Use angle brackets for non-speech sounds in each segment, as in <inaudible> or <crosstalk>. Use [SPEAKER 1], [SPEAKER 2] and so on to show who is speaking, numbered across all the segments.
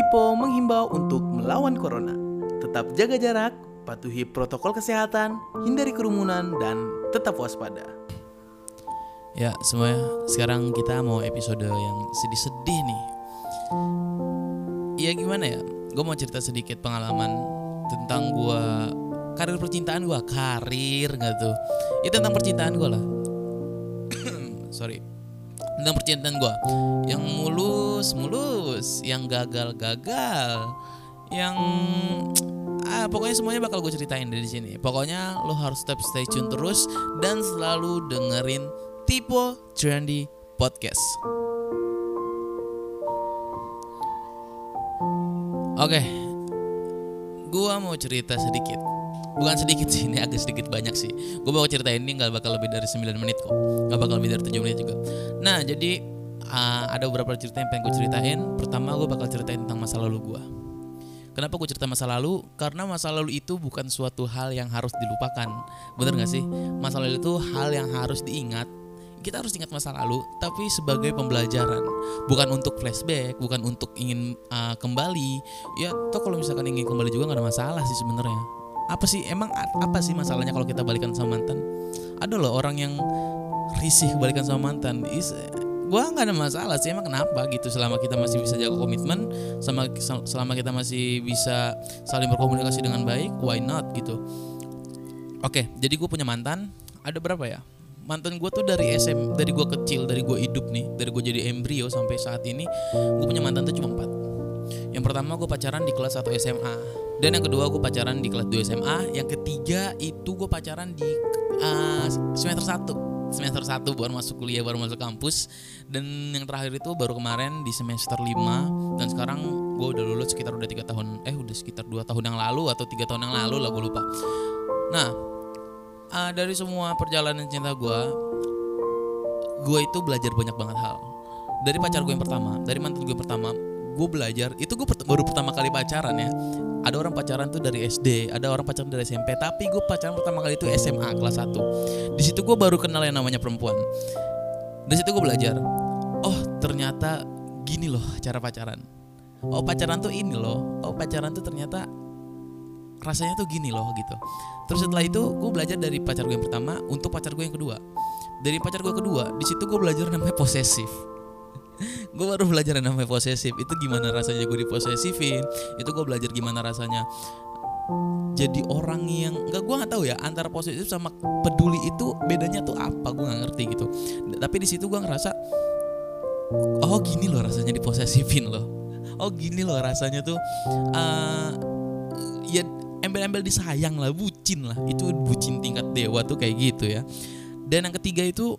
[SPEAKER 1] Tipo menghimbau untuk melawan corona. Tetap jaga jarak, patuhi protokol kesehatan, hindari kerumunan, dan tetap waspada.
[SPEAKER 2] Ya semuanya. Sekarang kita mau episode yang sedih-sedih nih. Ya gimana ya? Gue mau cerita sedikit pengalaman Tentang gue Karir percintaan gue Karir gak tuh? Ya tentang percintaan gue lah. <coughs> Sorry Tentang percintaan gue Yang mulus Mulus Yang gagal Gagal Yang ah, pokoknya semuanya bakal gue ceritain dari sini. Pokoknya lo harus tetap stay tune terus dan selalu dengerin Tipo Trendy Podcast. Oke, gua mau cerita sedikit. Bukan sedikit sih, ini agak sedikit banyak sih. Gue mau ceritain ini nggak bakal lebih dari 9 menit kok. Nggak bakal lebih dari 7 menit juga. Nah, jadi uh, ada beberapa cerita yang pengen gue ceritain. Pertama, gue bakal ceritain tentang masa lalu gue. Kenapa gue cerita masa lalu? Karena masa lalu itu bukan suatu hal yang harus dilupakan. Bener gak sih? Masa lalu itu hal yang harus diingat. Kita harus ingat masa lalu, tapi sebagai pembelajaran, bukan untuk flashback, bukan untuk ingin uh, kembali. Ya, toh kalau misalkan ingin kembali juga nggak ada masalah sih sebenarnya. Apa sih emang apa sih masalahnya kalau kita balikan sama mantan? Ada loh orang yang risih balikan sama mantan. Is, gua nggak ada masalah sih emang kenapa gitu selama kita masih bisa jaga komitmen sama selama kita masih bisa saling berkomunikasi dengan baik why not gitu oke jadi gue punya mantan ada berapa ya mantan gue tuh dari SM dari gue kecil dari gue hidup nih dari gue jadi embrio sampai saat ini gue punya mantan tuh cuma empat yang pertama gue pacaran di kelas 1 SMA dan yang kedua gue pacaran di kelas 2 SMA yang ketiga itu gue pacaran di uh, semester 1 semester 1 baru masuk kuliah baru masuk kampus. Dan yang terakhir itu baru kemarin di semester 5 dan sekarang gue udah lulus sekitar udah tiga tahun eh udah sekitar dua tahun yang lalu atau tiga tahun yang lalu lah gue lupa. Nah uh, dari semua perjalanan cinta gue gue itu belajar banyak banget hal. Dari pacar gue yang pertama dari mantan gue yang pertama gue belajar itu gue baru pertama kali pacaran ya. Ada orang pacaran tuh dari SD ada orang pacaran dari SMP tapi gue pacaran pertama kali itu SMA kelas 1 di situ gue baru kenal yang namanya perempuan. Di situ gue belajar oh ternyata gini loh cara pacaran. Oh pacaran tuh ini loh. Oh pacaran tuh ternyata rasanya tuh gini loh gitu. Terus setelah itu gue belajar dari pacar gue yang pertama untuk pacar gue yang kedua. Dari pacar gue kedua di situ gue belajar namanya posesif gue baru belajar yang namanya posesif. Itu gimana rasanya gue diposesifin? Itu gue belajar gimana rasanya jadi orang yang nggak gue nggak tahu ya antara posesif sama peduli itu bedanya tuh apa? Gue nggak ngerti gitu. Tapi di situ gue ngerasa oh gini loh rasanya diposesifin loh. Oh gini loh rasanya tuh uh, ya embel-embel disayang lah bucin lah. Itu bucin tingkat dewa tuh kayak gitu ya. Dan yang ketiga itu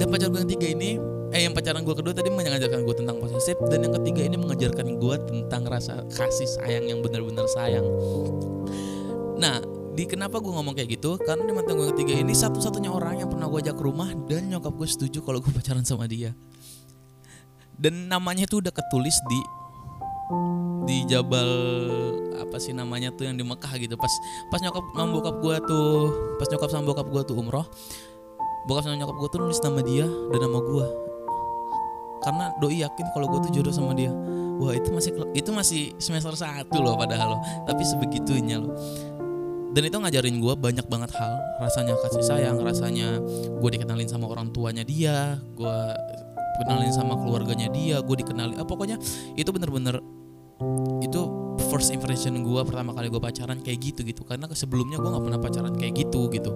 [SPEAKER 2] dan pacar gue yang tiga ini eh yang pacaran gue kedua tadi mengajarkan gue tentang posesif dan yang ketiga ini mengajarkan gue tentang rasa kasih sayang yang benar-benar sayang. Nah di kenapa gue ngomong kayak gitu? Karena di mantan gue ketiga ini satu-satunya orang yang pernah gue ajak ke rumah dan nyokap gue setuju kalau gue pacaran sama dia. Dan namanya tuh udah ketulis di di Jabal apa sih namanya tuh yang di Mekah gitu. Pas pas nyokap sama bokap gue tuh pas nyokap sama bokap gue tuh umroh bokap sama nyokap gue tuh nulis nama dia dan nama gue karena doi yakin kalau gue tuh jodoh sama dia. Wah itu masih itu masih semester satu loh padahal loh. Tapi sebegitunya loh. Dan itu ngajarin gue banyak banget hal. Rasanya kasih sayang rasanya gue dikenalin sama orang tuanya dia gue kenalin sama keluarganya dia gue dikenalin ah, pokoknya itu bener-bener itu first impression gue pertama kali gue pacaran kayak gitu gitu karena sebelumnya gue nggak pernah pacaran kayak gitu gitu.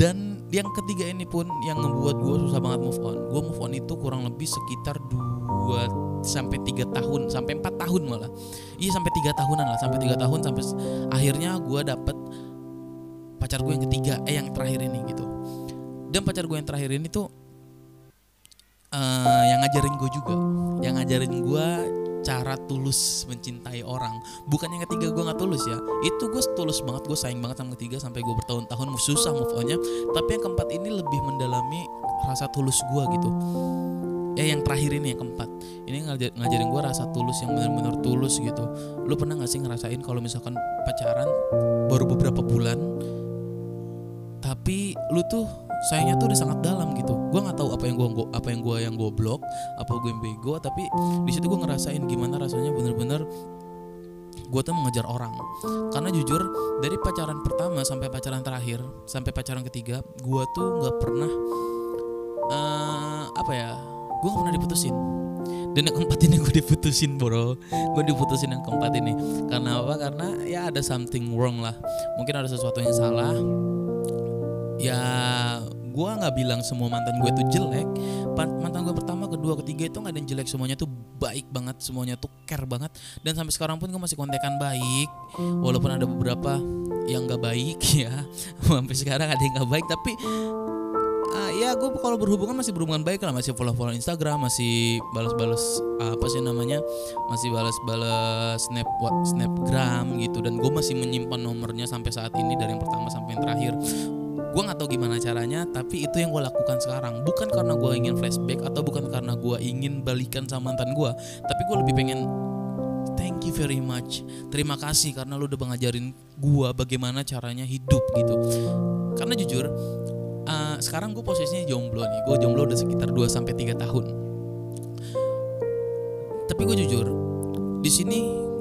[SPEAKER 2] Dan yang ketiga ini pun yang ngebuat gue susah banget move on. Gue move on itu kurang lebih sekitar 2 sampai tiga tahun sampai empat tahun malah. Iya sampai tiga tahunan lah sampai tiga tahun sampai akhirnya gue dapet pacar gue yang ketiga eh yang terakhir ini gitu. Dan pacar gue yang terakhir ini tuh uh, yang ngajarin gue juga. Yang ngajarin gue cara tulus mencintai orang. Bukan yang ketiga gue nggak tulus ya. Itu gue tulus banget gue sayang banget sama ketiga sampai gue bertahun-tahun susah move onnya. Tapi yang keempat ini lebih mendalami rasa tulus gue gitu. Ya yang terakhir ini yang keempat. Ini ngajar, ngajarin gue rasa tulus yang benar-benar tulus gitu. Lu pernah gak sih ngerasain kalau misalkan pacaran baru beberapa bulan tapi lu tuh sayangnya tuh udah sangat dalam gitu. Gue nggak tahu apa yang gue apa yang gue yang goblok apa gue yang bego tapi di situ gue ngerasain gimana rasanya bener-bener gue tuh mengejar orang. Karena jujur dari pacaran pertama sampai pacaran terakhir sampai pacaran ketiga gue tuh nggak pernah eh, apa ya gue gak pernah diputusin. Dan yang keempat ini gue diputusin bro. Gue diputusin yang keempat ini. Karena apa? Karena ya ada something wrong lah. Mungkin ada sesuatu yang salah ya gue nggak bilang semua mantan gue itu jelek. Mantan gue pertama kedua ketiga itu nggak ada yang jelek. Semuanya tuh baik banget semuanya tuh care banget. Dan sampai sekarang pun gue masih kontekan baik. Walaupun ada beberapa yang nggak baik <laughs> ya. Sampai sekarang ada yang nggak baik tapi Ah, ya gue kalau berhubungan masih berhubungan baik lah. Masih follow follow Instagram masih balas-balas apa sih namanya masih balas-balas snap snapgram gitu. Dan gue masih menyimpan nomornya sampai saat ini dari yang pertama sampai yang terakhir gue nggak tahu gimana caranya tapi itu yang gue lakukan sekarang. Bukan karena gue ingin flashback atau bukan karena gue ingin balikan sama mantan gue tapi gue lebih pengen thank you very much. Terima kasih karena lu udah ngajarin gue bagaimana caranya hidup gitu. Karena jujur uh, sekarang gue posisinya jomblo nih. Gue jomblo udah sekitar 2 sampai tiga tahun. Tapi gue jujur di sini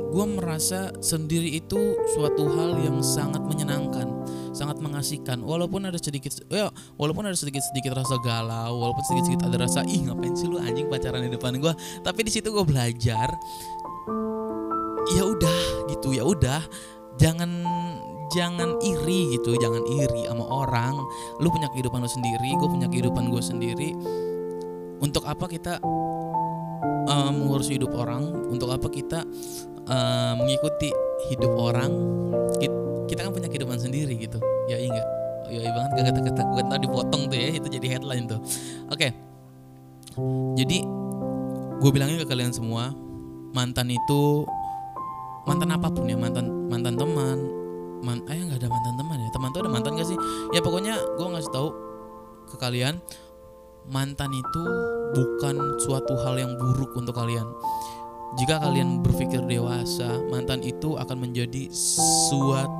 [SPEAKER 2] gue merasa sendiri itu suatu hal yang sangat menyenangkan sangat mengasihkan. Walaupun ada sedikit ya walaupun ada sedikit sedikit rasa galau walaupun sedikit sedikit ada rasa ih ngapain sih lu anjing pacaran di depan gue tapi di situ gue belajar ya udah gitu ya udah jangan jangan iri gitu jangan iri sama orang. Lu punya kehidupan lu sendiri gue punya kehidupan gue sendiri. Untuk apa kita uh, mengurus hidup orang? Untuk apa kita uh, mengikuti hidup orang? Kita, kita kan punya kehidupan sendiri gitu. Ya iya enggak ya iya banget gak kata-kata. Gue tadi dipotong tuh ya itu jadi headline tuh. Oke. Jadi gue bilangin ke kalian semua mantan itu mantan apa pun ya mantan mantan teman man eh nggak ada mantan teman ya. Teman tuh ada mantan gak sih? Ya pokoknya gue ngasih tahu ke kalian mantan itu bukan suatu hal yang buruk untuk kalian. Jika kalian berpikir dewasa mantan itu akan menjadi suatu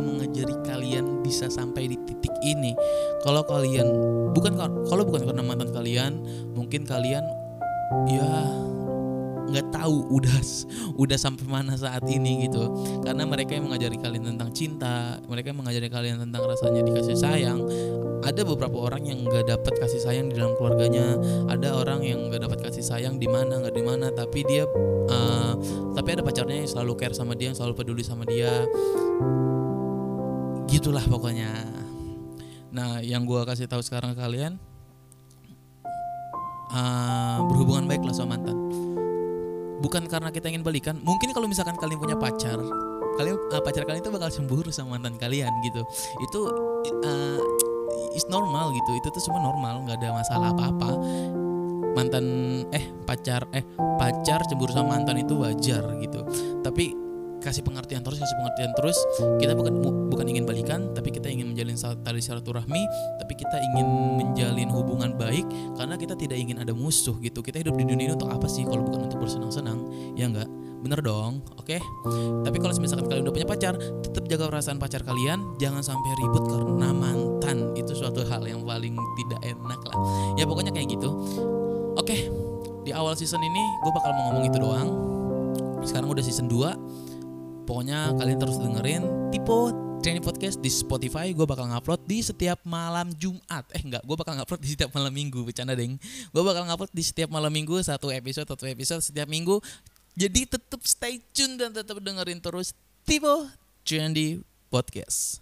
[SPEAKER 2] yang mengajari kalian bisa sampai di titik ini. Kalau kalian bukan kalau bukan karena mantan kalian mungkin kalian ya nggak tahu udah udah sampai mana saat ini gitu. Karena mereka yang mengajari kalian tentang cinta mereka yang mengajari kalian tentang rasanya dikasih sayang. Ada beberapa orang yang nggak dapat kasih sayang di dalam keluarganya. Ada orang yang nggak dapat kasih sayang di mana nggak di mana tapi dia uh, tapi ada pacarnya yang selalu care sama dia yang selalu peduli sama dia gitulah pokoknya. Nah yang gue kasih tahu sekarang ke kalian uh, berhubungan baik lah sama mantan. Bukan karena kita ingin balikan mungkin kalau misalkan kalian punya pacar kalian uh, pacar kalian itu bakal cemburu sama mantan kalian gitu. Itu uh, is normal gitu. Itu tuh semua normal nggak ada masalah apa-apa. Mantan eh pacar eh pacar cemburu sama mantan itu wajar gitu. Tapi kasih pengertian terus kasih pengertian terus. Kita bukan bukan ingin balikan tapi kita ingin menjalin tali silaturahmi tapi kita ingin menjalin hubungan baik karena kita tidak ingin ada musuh gitu. Kita hidup di dunia ini untuk apa sih kalau bukan untuk bersenang-senang? Ya enggak? Bener dong oke? Okay? tapi kalau misalkan kalian udah punya pacar tetap jaga perasaan pacar kalian jangan sampai ribut karena mantan. Itu suatu hal yang paling tidak enak lah. Ya pokoknya kayak gitu. Oke okay, di awal season ini gue bakal mau ngomong itu doang. Sekarang udah season 2 Pokoknya kalian terus dengerin Tipo Training Podcast di Spotify. Gue bakal ngupload di setiap malam Jumat. Eh enggak, gue bakal ngupload di setiap malam Minggu. Bercanda deng. Gue bakal ngupload di setiap malam Minggu satu episode satu episode setiap minggu. Jadi tetap stay tune dan tetap dengerin terus Tipo Trendy Podcast.